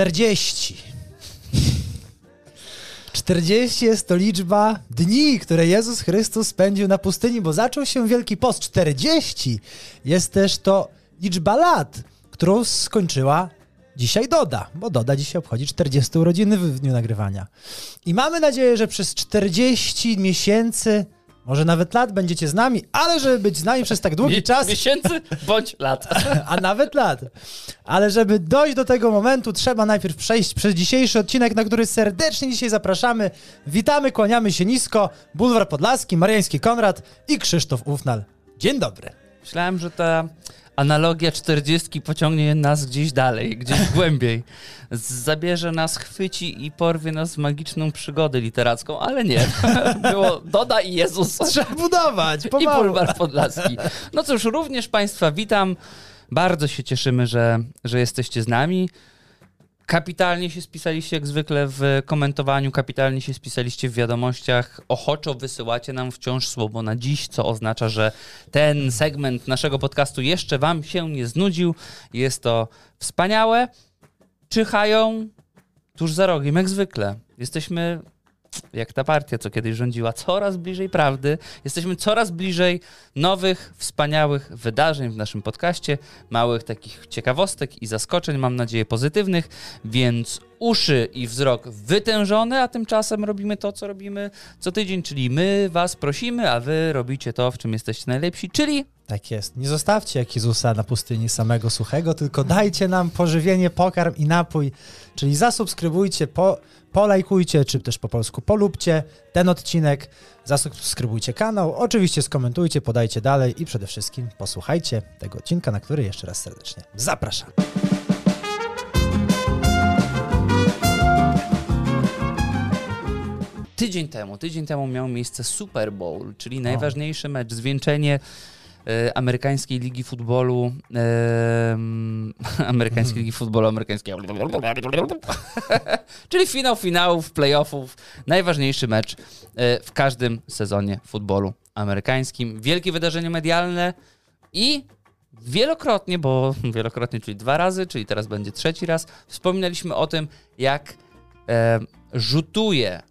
40. 40 jest to liczba dni, które Jezus Chrystus spędził na pustyni, bo zaczął się Wielki Post. 40 jest też to liczba lat, którą skończyła dzisiaj Doda, bo Doda dzisiaj obchodzi 40 urodziny w dniu nagrywania. I mamy nadzieję, że przez 40 miesięcy może nawet lat będziecie z nami, ale żeby być z nami przez tak długi czas. Miesięcy bądź lat. A nawet lat. Ale żeby dojść do tego momentu, trzeba najpierw przejść przez dzisiejszy odcinek, na który serdecznie dzisiaj zapraszamy. Witamy, kłaniamy się nisko. Bulwar Podlaski, Mariański Konrad i Krzysztof Ufnal. Dzień dobry. Myślałem, że ta analogia 40 pociągnie nas gdzieś dalej, gdzieś głębiej. Zabierze nas, chwyci i porwie nas w magiczną przygodę literacką, ale nie. Było Doda i Jezus. Trzeba budować, I Bulwar Podlaski. No cóż, również Państwa witam. Bardzo się cieszymy, że, że jesteście z nami. Kapitalnie się spisaliście jak zwykle w komentowaniu, kapitalnie się spisaliście w wiadomościach. Ochoczo wysyłacie nam wciąż słowo na dziś, co oznacza, że ten segment naszego podcastu jeszcze Wam się nie znudził. Jest to wspaniałe. Czyhają tuż za rogiem, jak zwykle. Jesteśmy jak ta partia, co kiedyś rządziła, coraz bliżej prawdy. Jesteśmy coraz bliżej nowych, wspaniałych wydarzeń w naszym podcaście, małych takich ciekawostek i zaskoczeń, mam nadzieję pozytywnych, więc uszy i wzrok wytężone, a tymczasem robimy to, co robimy co tydzień, czyli my was prosimy, a wy robicie to, w czym jesteście najlepsi, czyli tak jest. Nie zostawcie jak Jezusa na pustyni samego suchego, tylko dajcie nam pożywienie, pokarm i napój. Czyli zasubskrybujcie, po, polajkujcie, czy też po polsku polubcie ten odcinek, zasubskrybujcie kanał, oczywiście skomentujcie, podajcie dalej i przede wszystkim posłuchajcie tego odcinka, na który jeszcze raz serdecznie zapraszam. Tydzień temu, tydzień temu miał miejsce Super Bowl, czyli najważniejszy mecz, zwieńczenie amerykańskiej ligi futbolu, e, amerykańskiej ligi futbolu, amerykańskiej, czyli finał finałów, playoffów, najważniejszy mecz e, w każdym sezonie futbolu amerykańskim. Wielkie wydarzenie medialne i wielokrotnie, bo wielokrotnie, czyli dwa razy, czyli teraz będzie trzeci raz, wspominaliśmy o tym, jak e, rzutuje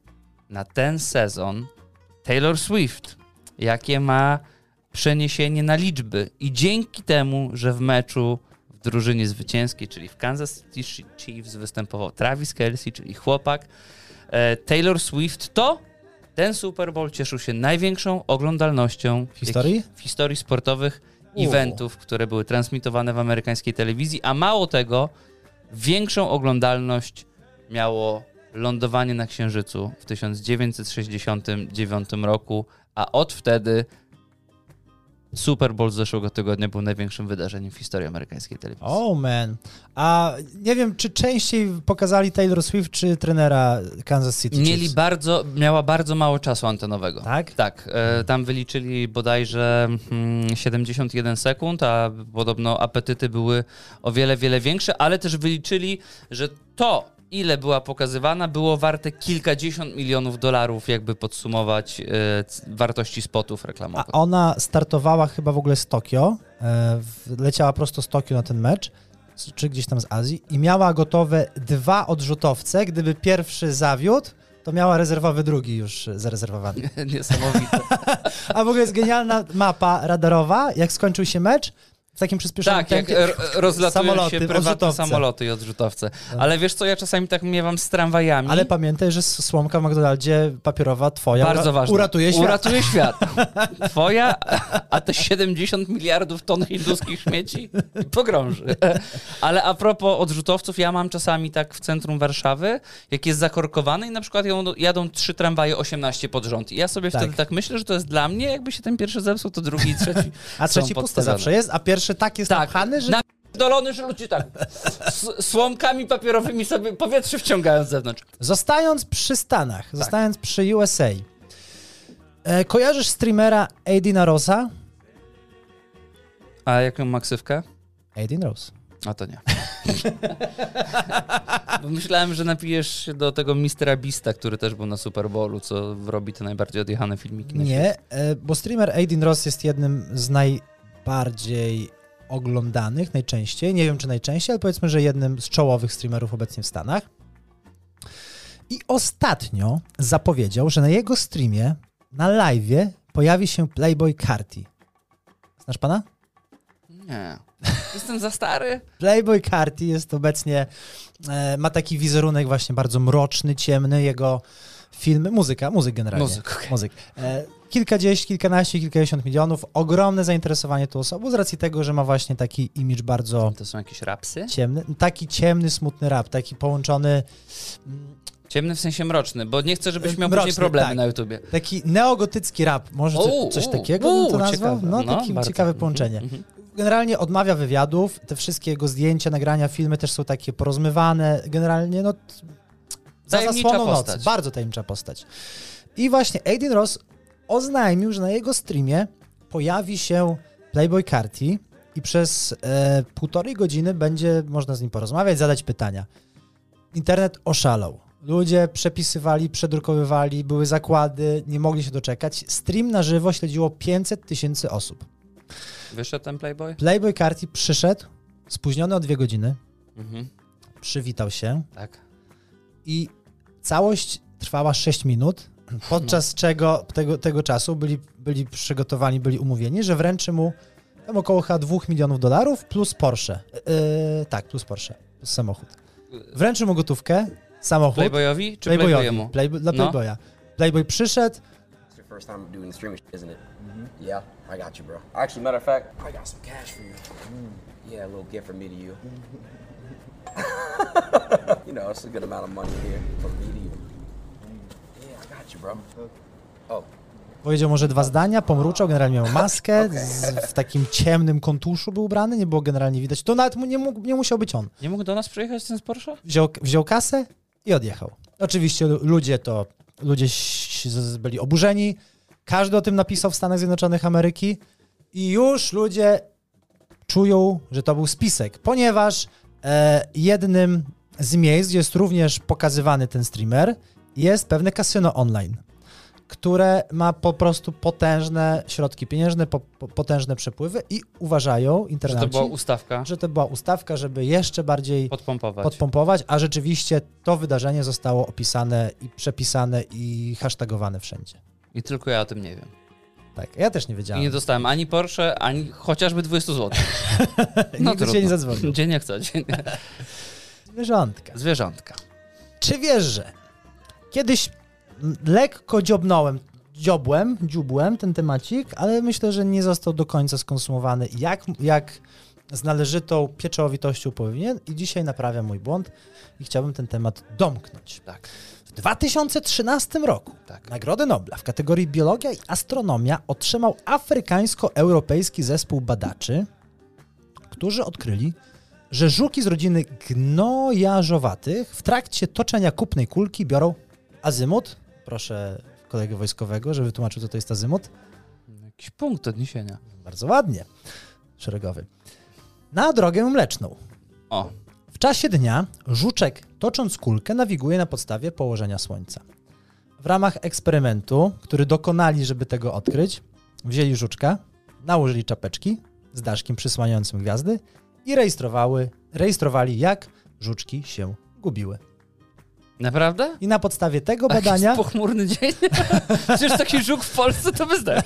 na ten sezon Taylor Swift, jakie ma przeniesienie na liczby. I dzięki temu, że w meczu w drużynie zwycięskiej, czyli w Kansas City Chiefs występował Travis Kelsey, czyli chłopak, e, Taylor Swift, to ten Super Bowl cieszył się największą oglądalnością w historii, w historii sportowych U. eventów, które były transmitowane w amerykańskiej telewizji, a mało tego, większą oglądalność miało lądowanie na Księżycu w 1969 roku, a od wtedy Super Bowl z zeszłego tygodnia był największym wydarzeniem w historii amerykańskiej telewizji. Oh man. A nie wiem, czy częściej pokazali Taylor Swift, czy trenera Kansas City Mieli Chiefs? bardzo, miała bardzo mało czasu antenowego. Tak? Tak. E, tam wyliczyli bodajże mm, 71 sekund, a podobno apetyty były o wiele, wiele większe, ale też wyliczyli, że to, ile była pokazywana, było warte kilkadziesiąt milionów dolarów, jakby podsumować e, wartości spotów reklamowych. A ona startowała chyba w ogóle z Tokio, e, leciała prosto z Tokio na ten mecz, czy gdzieś tam z Azji i miała gotowe dwa odrzutowce, gdyby pierwszy zawiódł, to miała rezerwowy drugi już zarezerwowany. Niesamowite. A w ogóle jest genialna mapa radarowa, jak skończył się mecz, w takim przyspieszonym tak, jak rozlatują samoloty, się prywatne odrzutowce. samoloty i odrzutowce. Ale wiesz co, ja czasami tak miewam z tramwajami. Ale pamiętaj, że słomka w McDonaldzie papierowa twoja Bardzo ważna. uratuje świat. Uratuje świat. Twoja, a te 70 miliardów ton hinduskich śmieci pogrąży. Ale a propos odrzutowców, ja mam czasami tak w centrum Warszawy, jak jest zakorkowany i na przykład jadą trzy tramwaje 18 pod rząd. I ja sobie tak. wtedy tak myślę, że to jest dla mnie, jakby się ten pierwszy zepsuł, to drugi i trzeci A trzeci pusty zawsze jest, a pierwszy tak jest tak. napchany, że... Dolony, że ludzie tak słomkami papierowymi sobie powietrze wciągają z zewnątrz. Zostając przy Stanach, tak. zostając przy USA, e, kojarzysz streamera Aidina Rosa? A jaką maksywkę? Aidin Rose. A to nie. Bo myślałem, że napijesz się do tego Mistera Bista, który też był na Super Bowlu, co robi te najbardziej odjechane filmiki. nie, e, bo streamer Aidin Ross jest jednym z najbardziej oglądanych najczęściej. Nie wiem, czy najczęściej, ale powiedzmy, że jednym z czołowych streamerów obecnie w Stanach. I ostatnio zapowiedział, że na jego streamie, na live pojawi się Playboy Carti. Znasz pana? Nie. Jestem za stary. Playboy Carti jest obecnie, e, ma taki wizerunek właśnie bardzo mroczny, ciemny, jego filmy, muzyka, muzyk generalnie. Muzyk, okej. Muzyk. E, kilkadziesiąt, kilkanaście, kilkadziesiąt milionów, ogromne zainteresowanie tą osobą z racji tego, że ma właśnie taki imidż bardzo To są jakieś rapsy? ciemny, taki ciemny, smutny rap, taki połączony, Ciemny w sensie mroczny, bo nie chcę, żebyś miał Mroczny, później problemy tak. na YouTubie. taki neogotycki rap, może coś takiego to nazwał? ciekawe. No, No, takie bardzo. ciekawe Mhm, połączenie. mhm. Generalnie odmawia wywiadów, te wszystkie jego zdjęcia, nagrania, filmy też są takie porozmywane, generalnie no... Za zasłoną nocy, bardzo tajemnicza postać. I właśnie Aiden Ross oznajmił, że na jego streamie pojawi się Playboy Carti i przez e, półtorej godziny będzie można z nim porozmawiać, zadać pytania. Internet oszalał. Ludzie przepisywali, przedrukowywali, były zakłady, nie mogli się doczekać. Stream na żywo śledziło 500 tysięcy osób. Wyszedł ten Playboy? Playboy Carti przyszedł, spóźniony o dwie godziny, Mhm. przywitał się Tak. i całość trwała 6 minut, podczas czego tego, tego czasu byli, byli przygotowani, byli umówieni, że wręczy mu tam około chyba 2 milionów dolarów plus Porsche. Yy, tak, plus Porsche, plus samochód. Wręczy mu gotówkę, samochód. Playboyowi czy Playboyowi? Playboy, dla No. Playboya. Playboy przyszedł, first time doing streaming, isn't it? Yeah, I got you, bro. Actually, matter of fact, I got some cash for you. Yeah, a little gift from me to you. you know, it's a good amount of money here from me to you. Yeah, I got you, bro. Oh, powiedział może dwa zdania, pomruczał, generalnie miał maskę, z, w takim ciemnym kontuszu był ubrany, nie było generalnie widać. To nawet mu nie, mógł, nie musiał być on. Nie mógł do nas przyjechać ten z Porsche? wziął, wziął kasę i odjechał. Oczywiście lu- ludzie to, ludzie byli oburzeni, każdy o tym napisał w Stanach Zjednoczonych Ameryki i już ludzie czują, że to był spisek, ponieważ e, jednym z miejsc, gdzie jest również pokazywany ten streamer, jest pewne kasyno online, które ma po prostu potężne środki pieniężne, po, po, potężne przepływy i uważają Że internauci, to była ustawka? że to była ustawka, żeby jeszcze bardziej Podpompować. podpompować, a rzeczywiście to wydarzenie zostało opisane i przepisane i hashtagowane wszędzie. I tylko ja o tym nie wiem. Tak, ja też nie I wiedziałem. nie dostałem ani Porsche, ani chociażby 20 zł. Nigdy się nie zadzwonił. Dzień jak co dzień. Zwierzątka. Zwierzątka. Czy wiesz, że kiedyś lekko dziobnąłem, dziobłem, dziubłem ten temacik, ale myślę, że nie został do końca skonsumowany jak, jak z należytą pieczołowitością powinien i dzisiaj naprawiam mój błąd i chciałbym ten temat domknąć. Tak, W 2013 roku tak. Nagrodę Nobla w kategorii biologia i astronomia otrzymał afrykańsko-europejski zespół badaczy, którzy odkryli, że żuki z rodziny gnojarzowatych w trakcie toczenia kupnej kulki biorą azymut. Proszę kolegę wojskowego, żeby tłumaczył, co to jest azymut. Jakiś punkt odniesienia. Bardzo ładnie. Szeregowy. Na drogę mleczną. O, W czasie dnia żuczek, tocząc kulkę, nawiguje na podstawie położenia słońca. W ramach eksperymentu, który dokonali, żeby tego odkryć, wzięli żuczka, nałożyli czapeczki z daszkiem przysłaniającym gwiazdy i rejestrowały, rejestrowali, jak żuczki się gubiły. Naprawdę? I na podstawie tego A badania Jakiś pochmurny dzień? Przecież taki żuk w Polsce to wyzdech.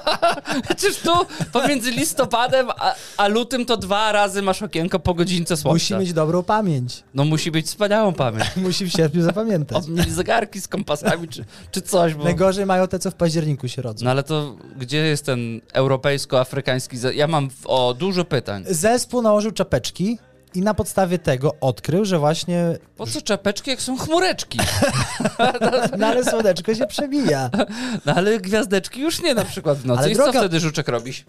Przecież tu pomiędzy listopadem a, a lutym to dwa razy masz okienko po godzince słońca. musi mieć dobrą pamięć. No musi być wspaniałą pamięć. Musi w sierpniu zapamiętać. Mieli zegarki z kompasami czy, czy coś, bo... Najgorzej mają te, co w październiku się rodzą. No ale to gdzie jest ten europejsko-afrykański... Ja mam o dużo pytań. Zespół nałożył czapeczki i na podstawie tego odkrył, że właśnie Po co czapeczki, jak są chmureczki? no ale słoneczko się przebija. No ale gwiazdeczki już nie na przykład w nocy. Ale I droga- co wtedy żuczek robisz?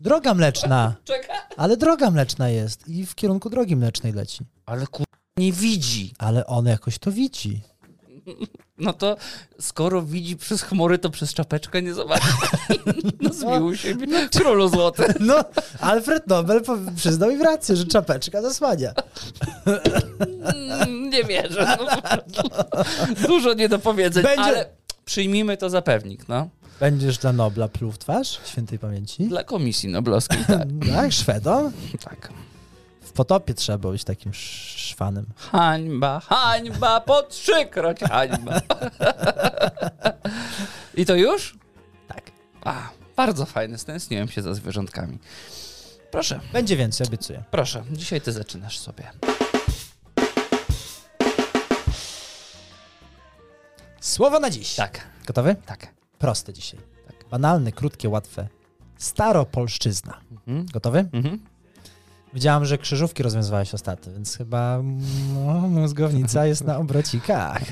Droga mleczna, Czeka. ale droga mleczna jest i w kierunku drogi mlecznej leci. Ale kur... nie widzi. Ale on jakoś to widzi. No to skoro widzi przez chmury, to przez czapeczkę nie zobaczy. No zmiłuj się. Królu złoty. No, Alfred Nobel przyznał im rację, że czapeczka zasłania. Mm, Nie wierzę. No, dużo niedopowiedzeń, Będzie- ale Przyjmijmy to za pewnik, no. Będziesz dla Nobla pluł w twarz świętej pamięci? Dla komisji noblowskiej, tak. Tak, Szwedom? tak. W potopie trzeba być takim sz- szwanem. Hańba, hańba, po trzykroć hańba. I to już? Tak. A, bardzo fajne, stęskniłem się za zwierzątkami. Proszę, Będzie więcej, obiecuję. proszę, dzisiaj ty zaczynasz sobie. Słowo na dziś. Tak, Gotowy? tak. Proste dzisiaj. Tak. Banalne, krótkie, łatwe. Staropolszczyzna. Mhm. Gotowy? Mhm. Widziałam, że krzyżówki rozwiązywałeś ostatnio, więc chyba no, mózgownica jest na obrocikach.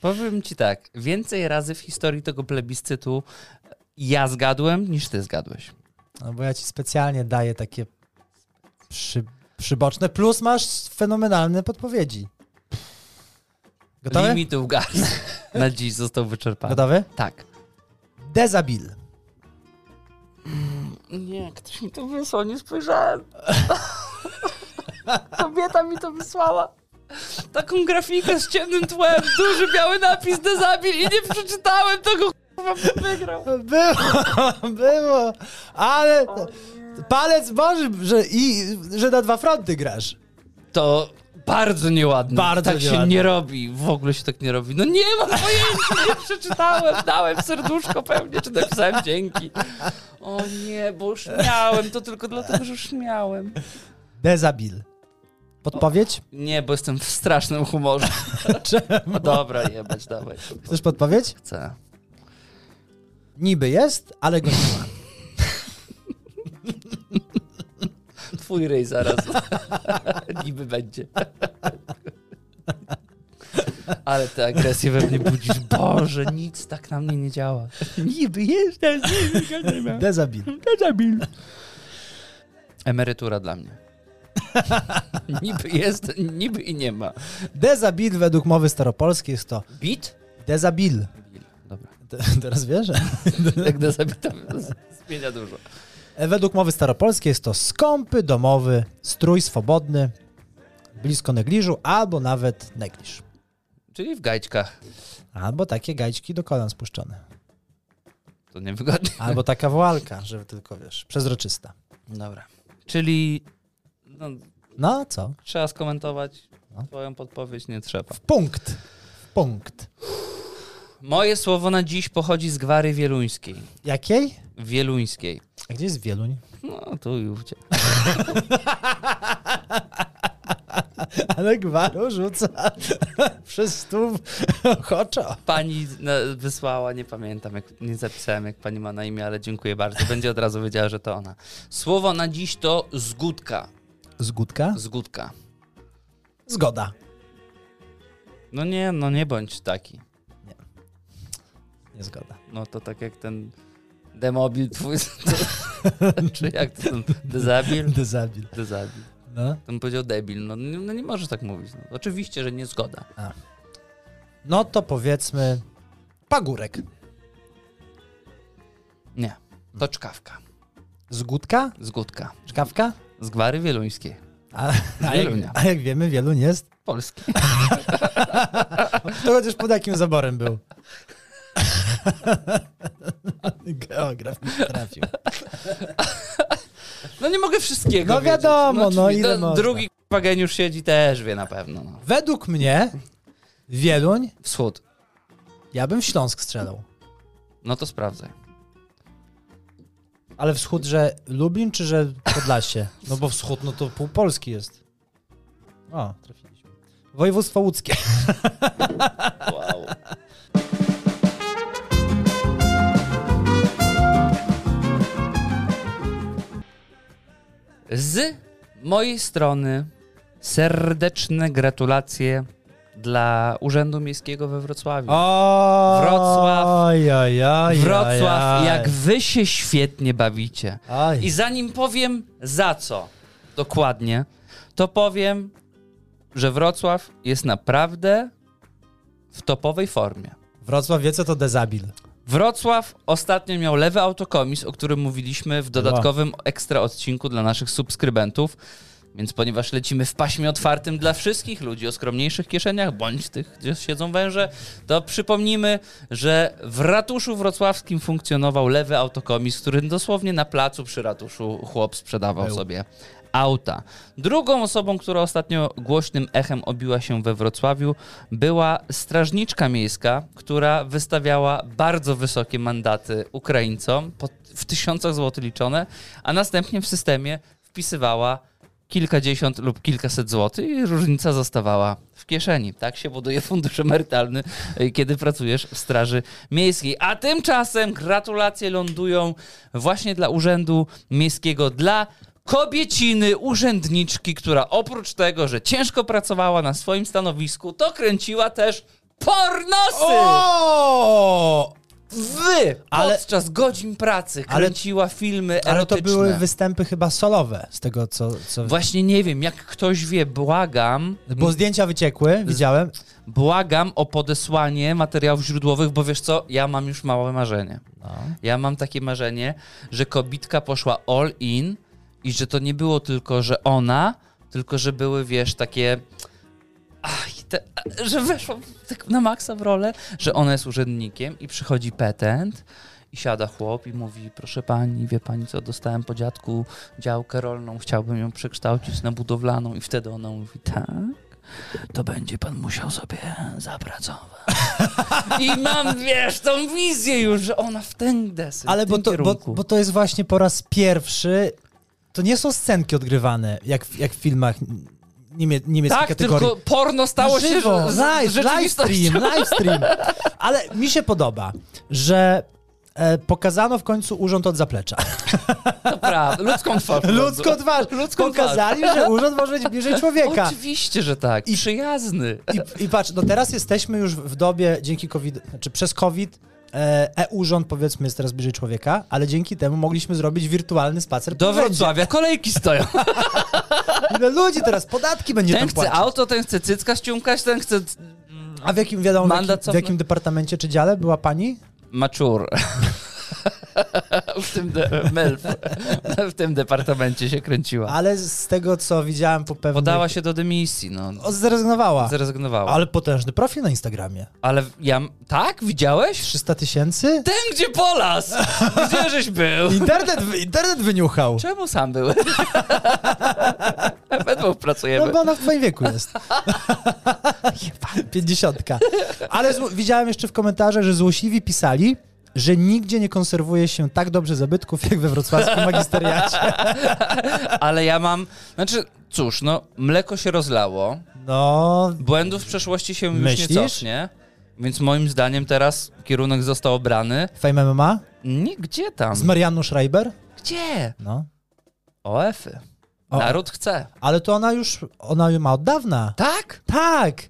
Powiem ci tak, więcej razy w historii tego plebiscytu ja zgadłem, niż ty zgadłeś. No bo ja ci specjalnie daję takie przy, przyboczne, plus masz fenomenalne podpowiedzi. Gotowy? Limitów gaz na dziś został wyczerpany. Gotowy? Tak. Dezabil. Nie, ktoś mi to wysłał, nie spojrzałem. Kobieta mi to wysłała. Taką grafikę z ciemnym tłem, duży biały napis Dezabil i nie przeczytałem tego, wygrał. Było, było, ale palec Boży, że, i, że na dwa fronty grasz. To bardzo nieładne. Bardzo tak się nieładne. nie robi. W ogóle się tak nie robi. No nie mam pojęcia, nie przeczytałem. Dałem serduszko pewnie, czy napisałem dzięki. O nie, bo już miałem. To tylko dlatego, że już miałem. Dezabil. Podpowiedź? Nie, bo jestem w strasznym humorze. Czemu? Dobra, jebać, dawaj. Chcesz podpowiedź? Chcę. Niby jest, ale go nie ma. Twój rej zaraz. Niby będzie. Ale tę agresję we mnie budzisz. Boże, nic tak na mnie nie działa. Niby jest, ale nie ma. Dezabil. Dezabil. Emerytura dla mnie. niby jest, niby i nie ma. Dezabil według mowy staropolskiej jest to Bit? dezabil. Dobra. Te- Teraz wiesz? Jak dezabita zmienia dużo. E, Według mowy staropolskiej jest to skąpy, domowy, strój swobodny, blisko negliżu, albo nawet negliż. Czyli w gajczkach. Albo takie gajczki do kolan spuszczone. To niewygodnie. Albo taka woalka, żeby tylko, wiesz, przezroczysta. Dobra. Czyli no, No, co? trzeba skomentować No. twoją podpowiedź, nie trzeba. Punkt. Punkt. Moje słowo na dziś pochodzi z gwary wieluńskiej. Jakiej? Wieluńskiej. A gdzie jest Wieluń? No, tu i ówdzie. Ale gwaru rzuca przez stół ochoczo. Pani wysłała, nie pamiętam, jak, nie zapisałem, jak pani ma na imię, ale dziękuję bardzo. Będzie od razu wiedziała, że to ona. Słowo na dziś to zgódka. Zgódka? Zgódka. Zgoda. No nie, no nie bądź taki. Nie zgoda. No to tak jak ten demobil twój, czy jak ten dezabil? Dezabil. Dezabil. No. To bym powiedział debil. No, nie- no nie możesz tak mówić. No. Oczywiście, że nie zgoda. no to powiedzmy pagórek. Nie. To czkawka. Zgódka? Zgódka. Czkawka? Z gwary wieluńskiej. A, a, jak, a jak wiemy, Wieluń jest. Polski. To chociaż pod jakim zaborem był? Geograf mi trafił. No nie mogę wszystkiego No wiedzieć. wiadomo, no oczywiście. ile można. Drugi k***a geniusz siedzi, też wie na pewno. No. Według mnie Wieluń, Wschód. ja bym w Śląsk strzelał. No to sprawdzaj. Ale wschód, że Lublin, czy że Podlasie? No bo wschód, no to pół Polski jest. O, trafiliśmy. Województwo łódzkie. Wow. Z mojej strony serdeczne gratulacje dla Urzędu Miejskiego we Wrocławiu. O, Wrocław. Oj, oj, oj, Wrocław, jak wy się świetnie bawicie. I zanim powiem za co dokładnie, to powiem, że Wrocław jest naprawdę w topowej formie. Wrocław wie, co to dezabil. Wrocław ostatnio miał lewy autokomis, o którym mówiliśmy w dodatkowym ekstra odcinku dla naszych subskrybentów. Więc ponieważ lecimy w paśmie otwartym dla wszystkich ludzi o skromniejszych kieszeniach, bądź tych, gdzie siedzą węże, to przypomnijmy, że w ratuszu wrocławskim funkcjonował lewy autokomis, który dosłownie na placu przy ratuszu chłop sprzedawał Był. sobie auta. Drugą osobą, która ostatnio głośnym echem obiła się we Wrocławiu, była strażniczka miejska, która wystawiała bardzo wysokie mandaty Ukraińcom, w tysiącach złotych liczone, a następnie w systemie wpisywała kilkadziesiąt lub kilkaset złotych i różnica zostawała w kieszeni. Tak się buduje fundusz emerytalny, y, kiedy pracujesz w Straży Miejskiej. A tymczasem gratulacje lądują właśnie dla Urzędu Miejskiego, dla kobieciny, urzędniczki, która oprócz tego, że ciężko pracowała na swoim stanowisku, to kręciła też pornosy! O! Wy! Ale- Podczas godzin pracy Ale- kręciła filmy Ale to erotyczne. były występy chyba solowe, z tego co... co... Właśnie nie wiem, jak ktoś wie, błagam, Bo zdjęcia wyciekły, widziałem. błagam o podesłanie materiałów źródłowych, bo wiesz co, ja mam już małe marzenie. No. Ja mam takie marzenie, że kobitka poszła all in i że to nie było tylko, że ona, tylko że były, wiesz, takie... Ach, te, że weszła tak na maksa w rolę, że ona jest urzędnikiem i przychodzi petent i siada chłop i mówi, proszę pani, wie pani co, dostałem po dziadku działkę rolną, chciałbym ją przekształcić na budowlaną i wtedy ona mówi, tak, to będzie pan musiał sobie zapracować. I mam, wiesz, tą wizję już, że ona w ten desy, Ale bo to, bo, kierunku. bo to jest właśnie po raz pierwszy. To nie są scenki odgrywane, jak, jak w filmach niemie, niemieckich tak, kategorii. tylko porno stało Na się żywo, z live, live stream, live stream. Ale mi się podoba, że e, pokazano w końcu urząd od zaplecza. To prawda, ludzką twarz. Ludzką twarz. Ludzką Pokazali, że urząd może być bliżej człowieka. Oczywiście, że tak. I przyjazny. I, I patrz, no teraz jesteśmy już w dobie dzięki COVID, znaczy przez COVID e-urząd powiedzmy jest teraz bliżej człowieka, ale dzięki temu mogliśmy zrobić wirtualny spacer Do. Wrocławia kolejki stoją. Ile ludzi teraz podatki będzie Ten tam chce płacić. auto, ten chce cycka ściumkać, ten chce A w jakim, wiadomo, w jakim, w jakim departamencie czy dziale była pani? maczur. W tym de- w tym departamencie się kręciła. Ale z tego, co widziałem po pewnym... Podała się do dymisji, no. O, zrezygnowała. Zrezygnowała. Ale, Ale potężny profil na Instagramie. ja... Tak? Widziałeś? 300 tysięcy? Ten, gdzie Polas! Gdzie żeś był? Internet, internet wyniuchał. Czemu sam byłeś? We dwóch No pracujemy. bo ona w twoim wieku jest. Pięćdziesiątka. Ale widziałem jeszcze w komentarzach, że złośliwi pisali, że nigdzie nie konserwuje się tak dobrze zabytków, jak we wrocławskim magisteriacie. Ale ja mam... Znaczy, cóż, no, mleko się rozlało. No, Błędów w przeszłości się już Myślisz? nie cofnie. Więc moim zdaniem teraz kierunek został obrany. Fame MMA Nie, gdzie tam? z Marianną Schreiber. Gdzie? No. OF-y. O. Naród chce. Ale to ona już, ona ma od dawna. Tak? Tak!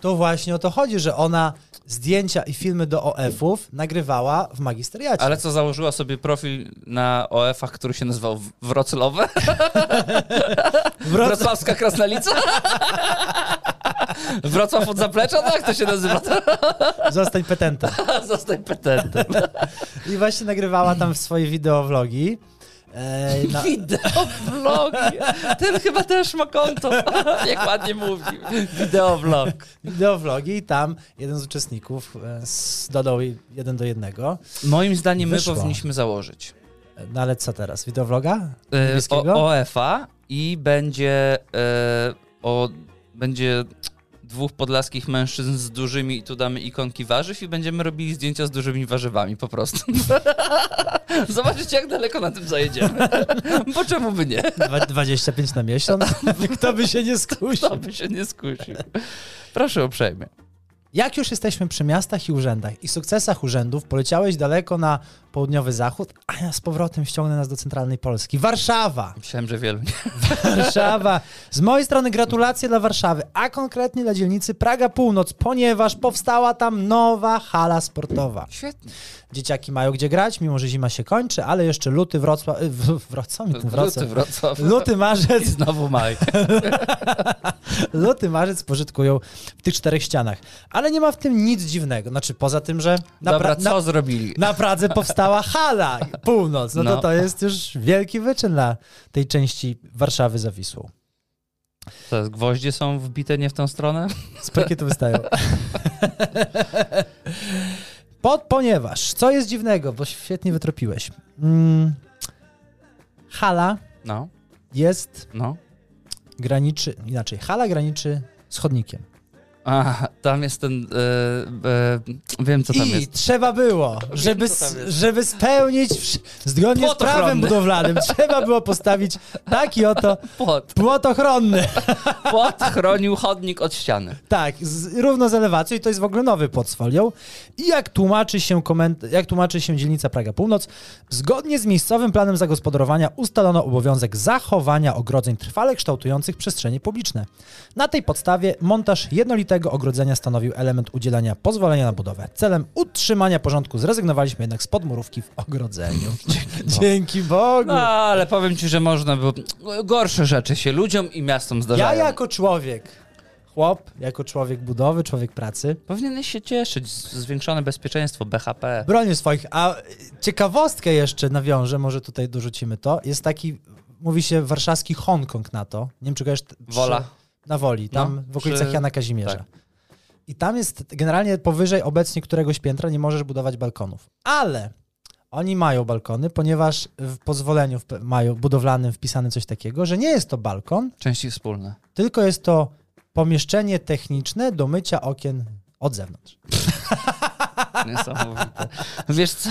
To właśnie o to chodzi, że ona zdjęcia i filmy do OF-ów nagrywała w magisteriacie. Ale co, założyła sobie profil na OF-ach, który się nazywał Wrocławe? Wroc- Wrocławska Krasnalica? Wrocław od zaplecza? Jak to się nazywa? Zostań petentem. Zostań petentem. I właśnie nagrywała tam swoje wideowlogi. E, na, Wideovlogi. Ten chyba też ma konto. Jak ładnie mówi. Wideovlog. wideowlogi i tam jeden z uczestników e, dodał jeden do jednego. Moim zdaniem my Wyszło. powinniśmy założyć E, No ale co teraz? Wideowloga? e, Niebieskiego? o, OF-a i będzie e, o, będzie dwóch podlaskich mężczyzn z dużymi i tu damy ikonki warzyw i będziemy robili zdjęcia z dużymi warzywami po prostu. Zobaczycie, jak daleko na tym zajedziemy. Bo czemu by nie? Dwa- 25 na miesiąc? Kto by się nie skusił? Kto by się nie skusił? Proszę uprzejmie. Jak już jesteśmy przy miastach i urzędach i sukcesach urzędów, poleciałeś daleko na południowy zachód, a ja z powrotem ściągnę nas do centralnej Polski. Warszawa! Myślałem, że wielu. Warszawa. Z mojej strony gratulacje dla Warszawy, a konkretnie dla dzielnicy Praga Północ, ponieważ powstała tam nowa hala sportowa. Świetnie. Dzieciaki mają gdzie grać, mimo że zima się kończy, ale jeszcze luty Wrocław... w- Wrocław? Wrocław. Luty Wrocław. Luty, I marzec, znowu maj. luty, marzec pożytkują w tych czterech ścianach. Ale nie ma w tym nic dziwnego. Znaczy, poza tym, że na, Dobra, co na, zrobili? na Pradze powstała hala północ. No, No. to to jest już wielki wyczyn dla tej części Warszawy za Wisłą. To jest, gwoździe są wbite nie w tą stronę? Z parkietu wystają. Pod, ponieważ, co jest dziwnego, bo świetnie wytropiłeś. Mm, hala No, jest, no. graniczy, inaczej, hala graniczy z chodnikiem. A, tam jest ten. E, e, wiem, co tam I jest. trzeba było, żeby, jest. żeby spełnić zgodnie z prawem ochronny. budowlanym, trzeba było postawić taki oto Płot. płot ochronny. Płot chronił chodnik od ściany. Tak, z, równo z elewacją i to jest w ogóle nowy płot z folią. I jak tłumaczy się koment, jak tłumaczy się dzielnica Praga Północ, zgodnie z miejscowym planem zagospodarowania ustalono obowiązek zachowania ogrodzeń trwale kształtujących przestrzenie publiczne. Na tej podstawie montaż jednolitego ogrodzenia stanowił element udzielania pozwolenia na budowę. Celem utrzymania porządku zrezygnowaliśmy jednak z podmurówki w ogrodzeniu. Dzięki Bogu. No, ale powiem ci, że można było. Gorsze rzeczy się ludziom i miastom Ja zdarzają. jako człowiek, chłop, jako człowiek budowy, człowiek pracy, Powinieneś się cieszyć. Zwiększone bezpieczeństwo, BHP. bronię swoich. A ciekawostkę jeszcze nawiążę, może tutaj dorzucimy to. Jest taki, mówi się warszawski Hongkong na to. Nie wiem, czy kojarzysz. Wola. Na Woli, tam No, w okolicach przy- Jana Kazimierza. tak. I tam jest generalnie powyżej obecnie któregoś piętra nie możesz budować balkonów. Ale oni mają balkony, ponieważ w pozwoleniu w, mają budowlanym wpisane coś takiego, że nie jest to balkon, Części wspólne. tylko jest to pomieszczenie techniczne do mycia okien od zewnątrz. Niesamowite. Wiesz co,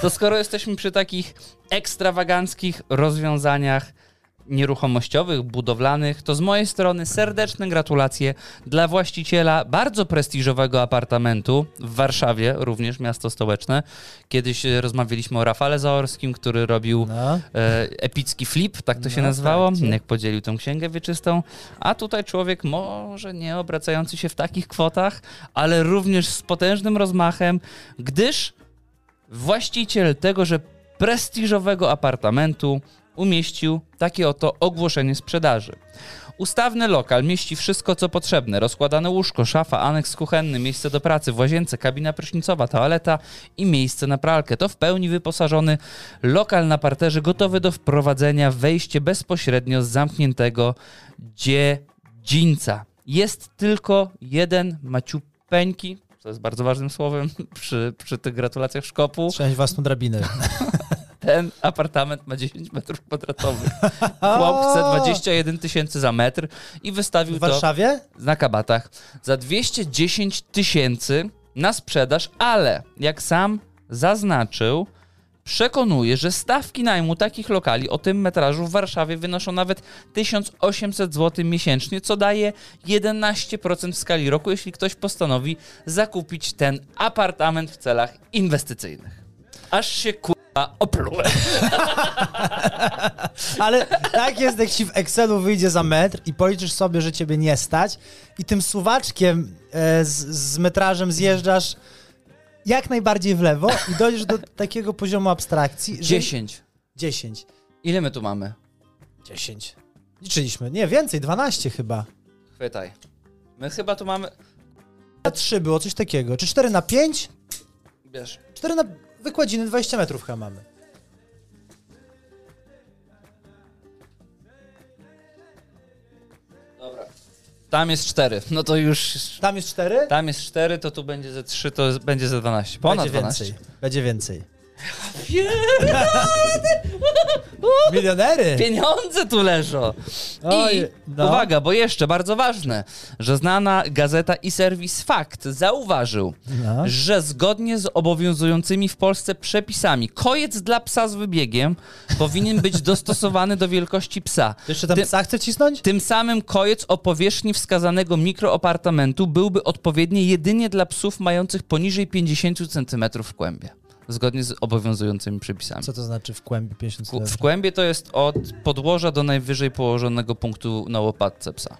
to skoro jesteśmy przy takich ekstrawaganckich rozwiązaniach nieruchomościowych, budowlanych, to z mojej strony serdeczne gratulacje dla właściciela bardzo prestiżowego apartamentu w Warszawie, również miasto stołeczne. Kiedyś e, rozmawialiśmy o Rafale Zaorskim, który robił No. e, epicki flip, tak to się No, nazywało, tak, jak podzielił tą księgę wieczystą, a tutaj człowiek może nie obracający się w takich kwotach, ale również z potężnym rozmachem, gdyż właściciel tegoże prestiżowego apartamentu umieścił takie oto ogłoszenie sprzedaży. Ustawny lokal mieści wszystko, co potrzebne. Rozkładane łóżko, szafa, aneks kuchenny, miejsce do pracy w łazience, kabina prysznicowa, toaleta i miejsce na pralkę. To w pełni wyposażony lokal na parterze, gotowy do wprowadzenia, wejście bezpośrednio z zamkniętego dziedzińca. Jest tylko jeden maciupeńki, co jest bardzo ważnym słowem przy, przy tych gratulacjach szkopu. Trzymać własną drabinę. Ten apartament ma 10 metrów kwadratowych. Chłop chce 21 tysięcy za metr i wystawił W to Warszawie? na kabatach za 210 tysięcy na sprzedaż, ale jak sam zaznaczył, przekonuje, że stawki najmu takich lokali o tym metrażu w Warszawie wynoszą nawet 1800 zł miesięcznie, co daje 11% w skali roku, jeśli ktoś postanowi zakupić ten apartament w celach inwestycyjnych. Aż się kurwa oplułem. Ale tak jest, jak ci w Excelu wyjdzie za metr i policzysz sobie, że ciebie nie stać i tym suwaczkiem e, z, z metrażem zjeżdżasz jak najbardziej w lewo i dojdziesz do takiego poziomu abstrakcji, że... 10. 10. Ile my tu mamy? 10. Liczyliśmy. Nie, więcej, 12 chyba. Chwytaj. My chyba tu mamy... Na 3 było coś takiego. Czy 4 na 5? Bierz. 4 na wykładziny 20 metrów chyba mamy. Dobra. Tam jest 4. No to już... Tam jest 4? Tam jest 4, to tu będzie ze 3, to będzie ze 12. Ponad Będzie 12. więcej. Będzie więcej. Milionery! Pieniądze tu leżą. I no. uwaga, bo jeszcze bardzo ważne, że znana gazeta i serwis Fakt zauważył, No. że zgodnie z obowiązującymi w Polsce przepisami kojec dla psa z wybiegiem powinien być dostosowany do wielkości psa. Jeszcze tam Tym- psa chce cisnąć? Tym samym kojec o powierzchni wskazanego mikroapartamentu byłby odpowiedni jedynie dla psów mających poniżej 50 cm w kłębie. Zgodnie z obowiązującymi przepisami. Co to znaczy w kłębie 50 Ku- W cm? kłębie to jest od podłoża do najwyżej położonego punktu na łopatce psa.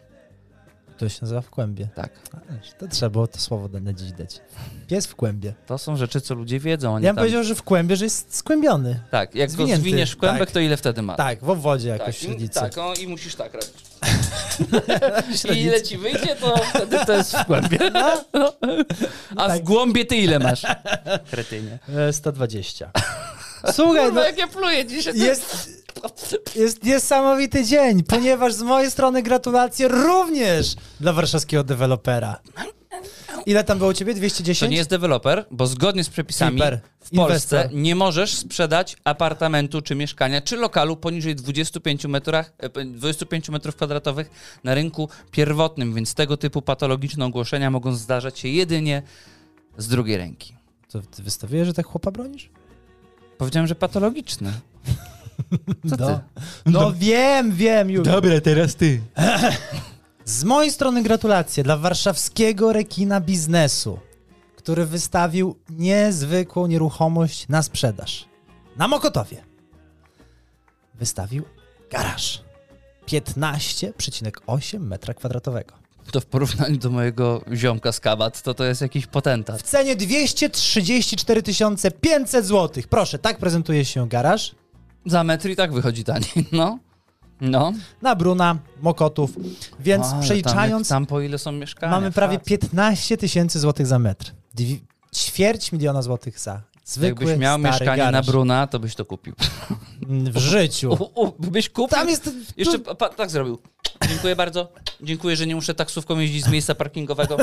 To się nazywa w kłębie. Tak. To trzeba było to słowo dane dziś dać. Pies w kłębie. To są rzeczy, co ludzie wiedzą. Ja bym tam... powiedział, że w kłębie, że jest skłębiony. Tak, jak zwinięty, go zwiniesz w kłębek, tak. to ile wtedy ma? Tak, w obwodzie jakoś tak, w średnicy. i, tak o, i musisz tak robić. I ile ci wyjdzie, to wtedy to jest w kłębie. A w Tak. głąbie ty ile masz? Kretynie. E, 120. Słuchaj, Kurwa, no, jak ja pluję dzisiaj. jest... Jest niesamowity dzień, ponieważ z mojej strony gratulacje również dla warszawskiego dewelopera. Ile tam było u ciebie? 210? To nie jest deweloper, bo zgodnie z przepisami Flipper, w Polsce inwestor. nie możesz sprzedać apartamentu czy mieszkania, czy lokalu poniżej 25 metrach, e, 25 metrów kwadratowych na rynku pierwotnym, więc tego typu patologiczne ogłoszenia mogą zdarzać się jedynie z drugiej ręki. To ty wystawiłeś, że tak chłopa bronisz? Powiedziałem, że patologiczne. Co no. ty? No wiem, wiem już. Dobra, teraz ty. Z mojej strony gratulacje dla warszawskiego rekina biznesu, który wystawił niezwykłą nieruchomość na sprzedaż. Na Mokotowie. Wystawił garaż. 15,8 metra kwadratowego. To w porównaniu do mojego ziomka z kabat, to to jest jakiś W potentat. cenie 234 500 zł. Proszę, tak prezentuje się garaż. Za metr i tak wychodzi taniej, no. No. Na Bruna, Mokotów. Więc Ale przeliczając, Tam, tam po ile są mieszkania. mamy prawie facet. 15 tysięcy złotych za metr. Dwi- ćwierć miliona złotych za zwykły, Jakbyś miał mieszkanie na garaż. Bruna, to byś to kupił. W życiu. U, u, byś kupił. Tam jest... Jeszcze pa, tak zrobił. Dziękuję bardzo. Dziękuję, że nie muszę taksówką jeździć z miejsca parkingowego.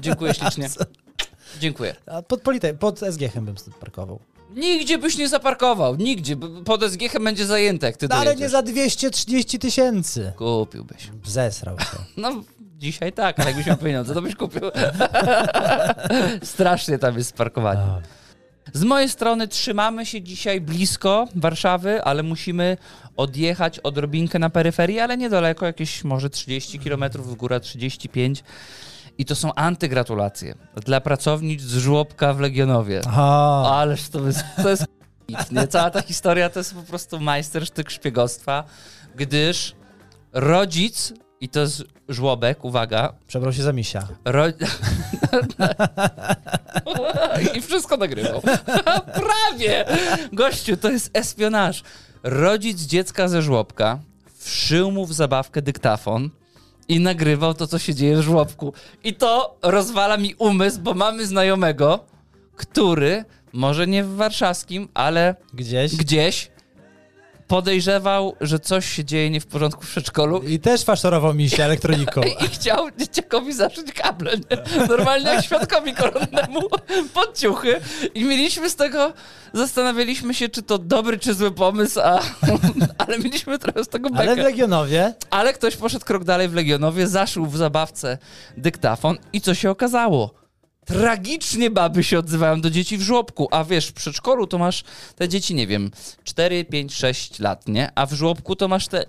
Dziękuję ślicznie. Dziękuję. Pod, polite, pod SG-chem bym parkował. Nigdzie byś nie zaparkował. Nigdzie. Pod SG nie zajęte, jak ty No, ale nie za 230 tysięcy. Kupiłbyś. Zesrał się. No, dzisiaj tak, ale jakbyś miał pieniądze, to byś kupił. Strasznie tam jest parkowanie. Z mojej strony trzymamy się dzisiaj blisko Warszawy, ale musimy odjechać odrobinkę na peryferię, ale niedaleko, jakieś może 30 km w górę, 35. I to są antygratulacje dla pracownic z żłobka w Legionowie. Aha. Ależ to jest, to jest nie? Cała ta historia to jest po prostu majstersztyk szpiegostwa, gdyż rodzic, i to jest żłobek, uwaga, Przebrał się za misia. Ro... I wszystko nagrywał. Prawie! Gościu, to jest espionaż. Rodzic dziecka ze żłobka wszył mu w zabawkę dyktafon i nagrywał to, co się dzieje w żłobku. I to rozwala mi umysł, bo mamy znajomego, który, może nie w warszawskim, ale Gdzieś. gdzieś podejrzewał, że coś się dzieje nie w porządku w przedszkolu I też faszorował misia elektroniką. i chciał dzieciakowi zaszyć kable, nie? Normalnie jak świadkowi koronnemu pod ciuchy. I mieliśmy z tego, zastanawialiśmy się, czy to dobry, czy zły pomysł, a, ale mieliśmy trochę z tego Ale w bekę. Legionowie Ale ktoś poszedł krok dalej w Legionowie, zaszył w zabawce dyktafon i co się okazało? Tragicznie baby się odzywają do dzieci w żłobku, a wiesz, w przedszkolu to masz te dzieci, nie wiem, 4, 5, 6 lat, nie? A w żłobku to masz te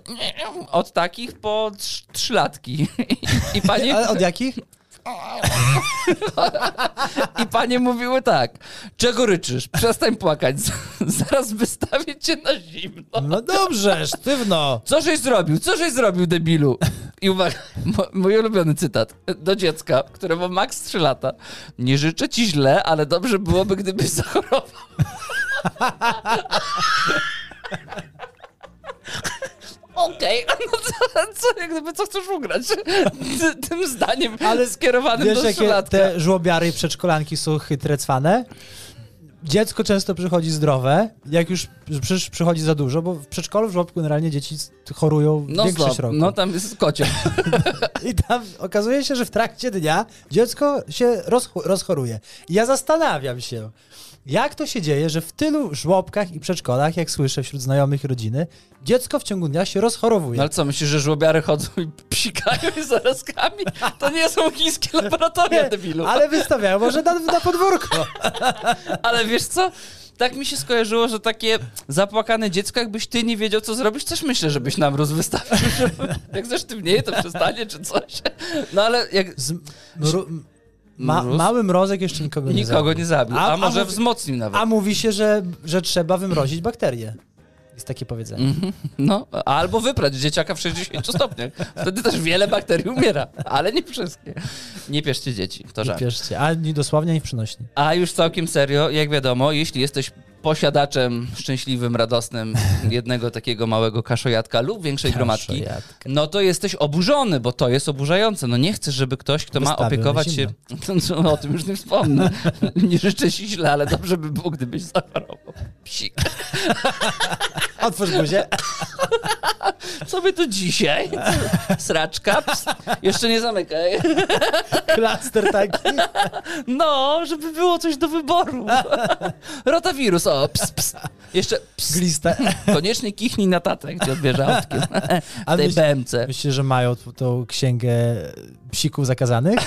od takich po 3 latki. I panie, Ale od jakich? I panie mówiły tak, czego ryczysz? Przestań płakać, zaraz wystawię cię na zimno. No dobrze, sztywno. Co żeś zrobił? Co żeś zrobił, debilu? I uwaga, mój ulubiony cytat do dziecka, które ma maks 3 lata. Nie życzę ci źle, ale dobrze byłoby, gdybyś zachorował. Okej, no co, co, jak gdyby co chcesz ugrać? Ty, tym zdaniem Ale skierowanym Wiesz, do trzylatka. te żłobiary i przedszkolanki są chytre cwane? Dziecko często przychodzi zdrowe, jak już przy, przychodzi za dużo, bo w przedszkolu, w żłobku generalnie dzieci chorują No, większość stop, roku. no tam jest kocie. I tam okazuje się, że w trakcie dnia dziecko się rozcho- rozchoruje. I ja zastanawiam się, jak to się dzieje, że w tylu żłobkach i przedszkolach, jak słyszę wśród znajomych rodziny, dziecko w ciągu dnia się rozchorowuje. No ale co, myślisz, że żłobiary chodzą i psikają i zarazkami? To nie są chińskie laboratoria, debilu. Ale... Ale wystawiają może na, na podwórko. wiesz co? Tak mi się skojarzyło, że takie zapłakane dziecko, jakbyś ty nie wiedział, co zrobić, też myślę, żebyś nam rozwystawił. Jak zesztywnieje, to przestanie, czy coś. No ale jak Z, ma, Mróz? mały mrozek jeszcze nikogo nie nikogo zabił. nie zabił, a, A- a może mówi- wzmocnił nawet. A mówi się, że, że trzeba wymrozić bakterie. Jest takie powiedzenie. Mhm. No, albo wyprać dzieciaka w 60 stopniach. Wtedy też wiele bakterii umiera, ale nie wszystkie. Nie pieszcie dzieci, to Nie żart. pieszcie, ani dosłownie, ani przynośni. A już całkiem serio, jak wiadomo, jeśli jesteś posiadaczem szczęśliwym, radosnym jednego takiego małego kaszojadka lub większej gromadki, no to jesteś oburzony, bo to jest oburzające. No nie chcesz, żeby ktoś, kto ma opiekować się... No, o tym już nie wspomnę. Nie życzę ci źle, ale dobrze by było, gdybyś zachorował. Psik. Otwórz buzię. Co by to dzisiaj? Sraczka? Ps. Jeszcze nie zamykaj. Klaster taki. No, żeby było coś do wyboru. Rotawirus, o, ps, ps. Jeszcze ps. Gliste. Koniecznie kichnij na tatę, gdzie odbierze autkiem. W tej myśl- BMC. Myślicie, że mają tą księgę psików zakazanych?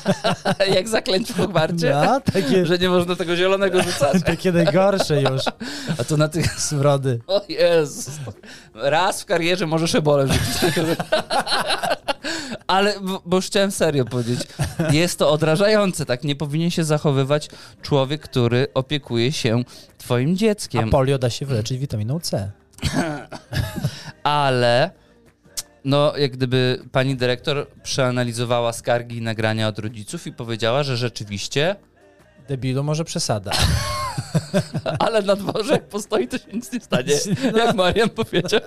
Jak zaklęć w Hogwarcie? No, takie, Że nie można tego zielonego rzucać. takie najgorsze już A to na tych... smrody. O Jezus. Raz w karierze możesz ebolę rzucić. Ale, bo- już chciałem serio powiedzieć, jest to odrażające, tak? Nie powinien się zachowywać człowiek, który opiekuje się twoim A dzieckiem. polio da się wyleczyć witaminą C. Ale, no, jak gdyby pani dyrektor przeanalizowała skargi i nagrania od rodziców i powiedziała, że rzeczywiście, Debilu może przesada. ale na dworze jak postoi, to się nic nie stanie. Jak Marian powiedział.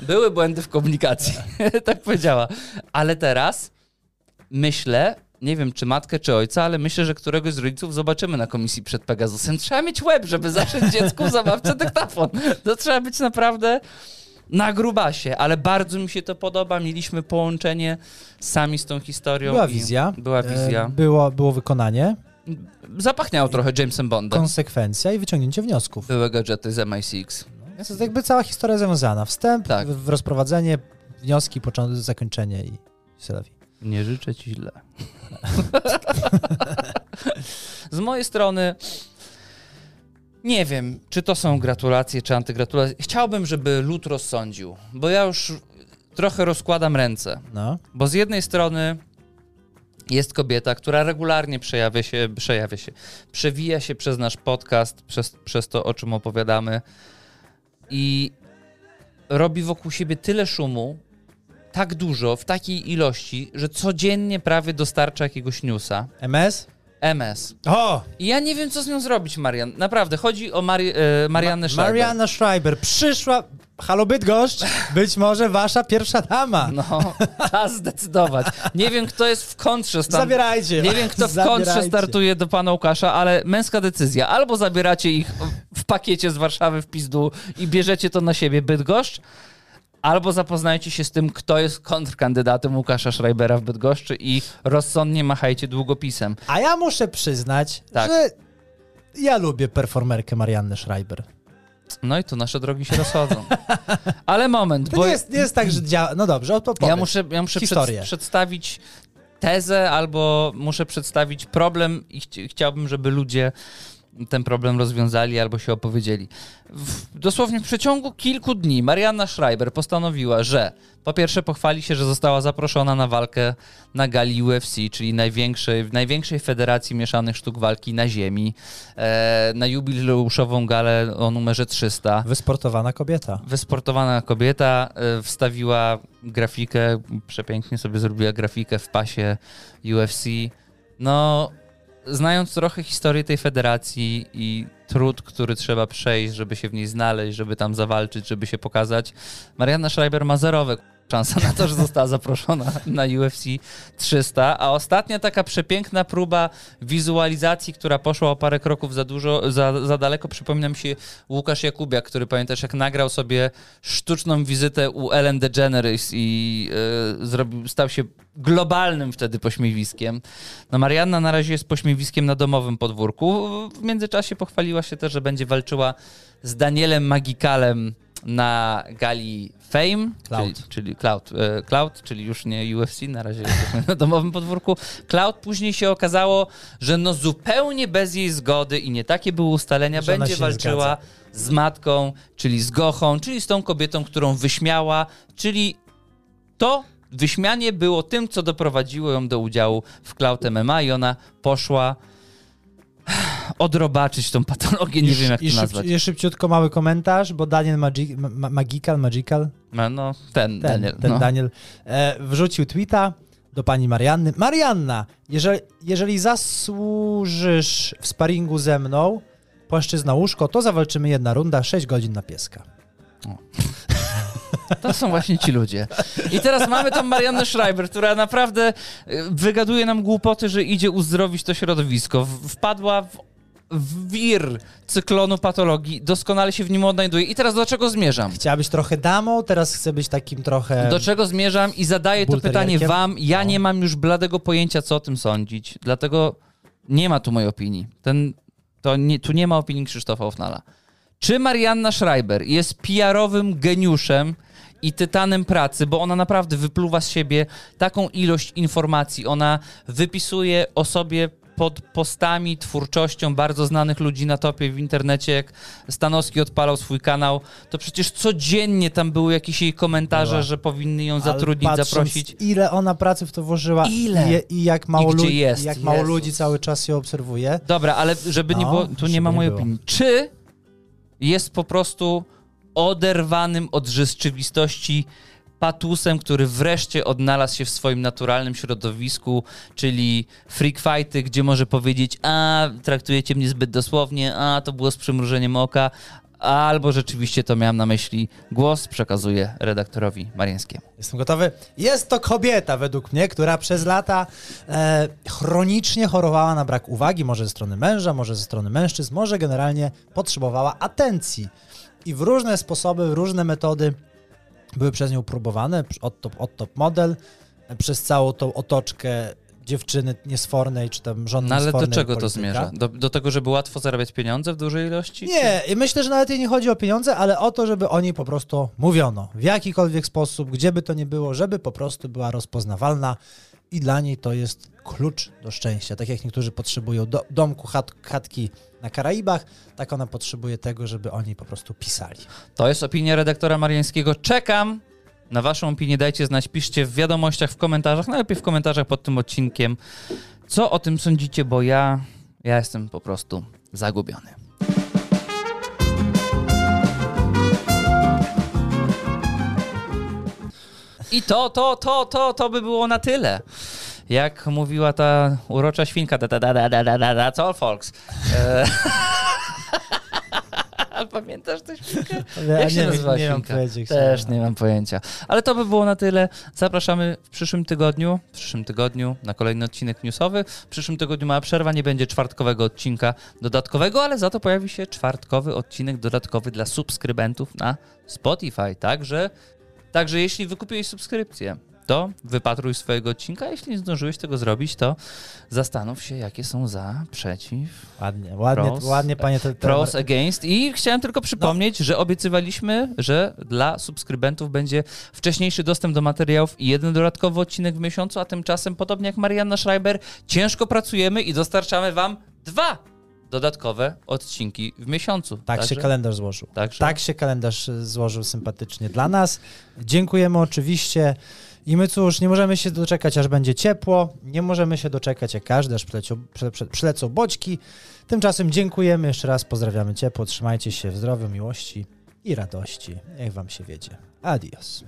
Były błędy w komunikacji, tak powiedziała. Ale teraz myślę, nie wiem czy matkę, czy ojca, ale myślę, że któregoś z rodziców zobaczymy na komisji przed Pegasusem. Trzeba mieć łeb, żeby zaszyć dziecku w zabawce dyktafon. To trzeba być naprawdę na grubasie, ale bardzo mi się to podoba. Mieliśmy połączenie sami z tą historią. Była wizja. Była wizja. E, Było, było wykonanie, Zapachniało trochę Jamesem Bondem. konsekwencja i wyciągnięcie wniosków. Były gadżety z MI6. To jest jakby cała historia związana. Wstęp, Tak. w- rozprowadzenie, wnioski, początek, zakończenie i Selawi. Nie życzę ci źle. Z mojej strony nie wiem, czy to są gratulacje, czy antygratulacje. Chciałbym, żeby lud rozsądził, bo ja już trochę rozkładam ręce. No. Bo z jednej strony jest kobieta, która regularnie przejawia się, przejawia się, przewija się przez nasz podcast, przez, przez to, o czym opowiadamy i robi wokół siebie tyle szumu, tak dużo, w takiej ilości, że codziennie prawie dostarcza jakiegoś newsa. MS? MS. O! I ja nie wiem, co z nią zrobić, Marian. Naprawdę, chodzi o Mari e, Mariannę Schreiber. Marianna Schreiber przyszła. Halo Bydgoszcz, być może wasza pierwsza dama. No, czas zdecydować. Nie wiem, kto jest w kontrze stan... Zabierajcie. Nie wiem, kto w kontrze Zabierajcie. startuje do pana Łukasza, ale męska decyzja. Albo zabieracie ich w pakiecie z Warszawy w pizdu i bierzecie to na siebie Bydgoszcz, albo zapoznajcie się z tym, kto jest kontrkandydatem Łukasza Schreibera w Bydgoszczy i rozsądnie machajcie długopisem. A ja muszę przyznać, Tak. że ja lubię performerkę Marianny Schreiber. No i tu nasze drogi się rozchodzą. Ale moment, To bo nie jest, nie jest tak, że działa. No dobrze, odpowiedz. ja muszę, ja muszę przed, przedstawić tezę albo muszę przedstawić problem i chci- chciałbym, żeby ludzie ten problem rozwiązali albo się opowiedzieli. W, dosłownie w przeciągu kilku dni Marianna Schreiber postanowiła, że po pierwsze pochwali się, że została zaproszona na walkę na gali UFC, czyli największej, największej federacji mieszanych sztuk walki na ziemi, e, na jubileuszową galę o numerze 300. Wysportowana kobieta. Wysportowana kobieta e, wstawiła grafikę, przepięknie sobie zrobiła grafikę w pasie UFC. No, znając trochę historię tej federacji i trud, który trzeba przejść, żeby się w niej znaleźć, żeby tam zawalczyć, żeby się pokazać, Marianna Schreiber ma zerowe szansa na to, że została zaproszona na UFC 300, a ostatnia taka przepiękna próba wizualizacji, która poszła o parę kroków za dużo, za, za daleko, przypomina mi się Łukasz Jakubiak, który pamiętasz, jak nagrał sobie sztuczną wizytę u Ellen DeGeneres i e, zrobił, stał się globalnym wtedy pośmiewiskiem. No Marianna na razie jest pośmiewiskiem na domowym podwórku. W międzyczasie pochwaliła się też, że będzie walczyła z Danielem Magikalem na gali Fame, Cloud. Czyli, czyli Cloud, e, Cloud, czyli już nie UFC, na razie jesteśmy na domowym podwórku. Cloud później się okazało, że no zupełnie bez jej zgody i nie takie były ustalenia, Że będzie walczyła z matką, czyli z Gochą, czyli z tą kobietą, którą wyśmiała, czyli to wyśmianie było tym, co doprowadziło ją do udziału w Cloud MMA i ona poszła odrobaczyć tą patologię, nie wiem jak I to nazwać. I szybciutko mały komentarz, bo Daniel Magi, ma, Magical, Magical, No, ten, ten, Daniel. ten no. Daniel, e, wrzucił tweeta do pani Marianny. Marianna, jeżeli, jeżeli zasłużysz w sparingu ze mną, płaszczyzna łóżko, to zawalczymy jedna runda, 6 godzin na pieska. To są właśnie ci ludzie. I teraz mamy tą Mariannę Schreiber, która naprawdę y, wygaduje nam głupoty, że idzie uzdrowić to środowisko. Wpadła w wir cyklonu patologii, doskonale się w nim odnajduję. I teraz do czego zmierzam? Chciała być trochę damą, teraz chcę być takim trochę... Do czego zmierzam i zadaję to pytanie wam. Ja No. nie mam już bladego pojęcia, co o tym sądzić. Dlatego nie ma tu mojej opinii. Ten, to nie, tu nie ma opinii Krzysztofa Ofnala. Czy Marianna Schreiber jest PR-owym geniuszem i tytanem pracy, bo ona naprawdę wypluwa z siebie taką ilość informacji. Ona wypisuje o sobie pod postami, twórczością bardzo znanych ludzi na topie w internecie, jak Stanowski odpalał swój kanał, to przecież codziennie tam były jakieś jej komentarze, Była. że powinny ją zatrudnić, patrząc, zaprosić. Ile ona pracy w to włożyła Ile? I, i jak mało, I ludzi, jest? jak mało Jezus. ludzi cały czas ją obserwuje. Dobra, ale żeby nie No, było, tu nie ma nie mojej było. opinii. Czy jest po prostu oderwanym od rzeczywistości patusem, który wreszcie odnalazł się w swoim naturalnym środowisku, czyli freak fighty, gdzie może powiedzieć, a traktujecie mnie zbyt dosłownie, a to było z przymrużeniem oka, albo rzeczywiście to miałem na myśli. Głos przekazuję redaktorowi Marińskiemu. Jestem gotowy. Jest to kobieta, według mnie, która przez lata e, chronicznie chorowała na brak uwagi, może ze strony męża, może ze strony mężczyzn, może generalnie potrzebowała atencji. I w różne sposoby, w różne metody były przez nią próbowane, od top, od top model, e, przez całą tą otoczkę dziewczyny niesfornej, czy tam żony No ale do czego to polityka. zmierza? Do, do tego, żeby łatwo zarabiać pieniądze w dużej ilości? Nie, i myślę, że nawet jej nie chodzi o pieniądze, ale o to, żeby o niej po prostu mówiono. W jakikolwiek sposób, gdzie by to nie było, żeby po prostu była rozpoznawalna i dla niej to jest klucz do szczęścia. Tak jak niektórzy potrzebują do, domku, chat, chatki na Karaibach, tak ona potrzebuje tego, żeby o niej po prostu pisali. To jest opinia redaktora Mariańskiego. Czekam na waszą opinię. Dajcie znać, piszcie w wiadomościach, w komentarzach, najlepiej w komentarzach pod tym odcinkiem. Co o tym sądzicie, bo ja, ja jestem po prostu zagubiony. I to, to, to, to, to by było na tyle. Jak mówiła ta urocza świnka, da, da, da, da, da, da, da, that's all, folks. E... Pamiętasz tę świnkę? Ja Jak się nie, nazywa nie świnka? pojęcia. Też nie mam pojęcia. Ale to by było na tyle. Zapraszamy w przyszłym tygodniu, w przyszłym tygodniu na kolejny odcinek newsowy. W przyszłym tygodniu mała przerwa, nie będzie czwartkowego odcinka dodatkowego, ale za to pojawi się czwartkowy odcinek dodatkowy dla subskrybentów na Spotify. Także, także jeśli wykupiłeś subskrypcję, to wypatruj swojego odcinka. Jeśli nie zdążyłeś tego zrobić, to zastanów się, jakie są za, przeciw, Ładnie, ładnie, Pros. ładnie panie te, te, Pros against. I chciałem tylko przypomnieć, że obiecywaliśmy, że dla subskrybentów będzie wcześniejszy dostęp do materiałów i jeden dodatkowy odcinek w miesiącu, a tymczasem, podobnie jak Marianna Schreiber, ciężko pracujemy i dostarczamy wam dwa dodatkowe odcinki w miesiącu. Tak się kalendarz złożył. Także- Tak się kalendarz y, złożył sympatycznie dla nas. Dziękujemy oczywiście. I my cóż, nie możemy się doczekać, aż będzie ciepło. Nie możemy się doczekać, jak każdy, aż przylecią, przyle, przyle- przylecą boćki. Tymczasem dziękujemy jeszcze raz, pozdrawiamy ciepło. Trzymajcie się w zdrowiu, miłości i radości. Niech wam się wiedzie. Adios.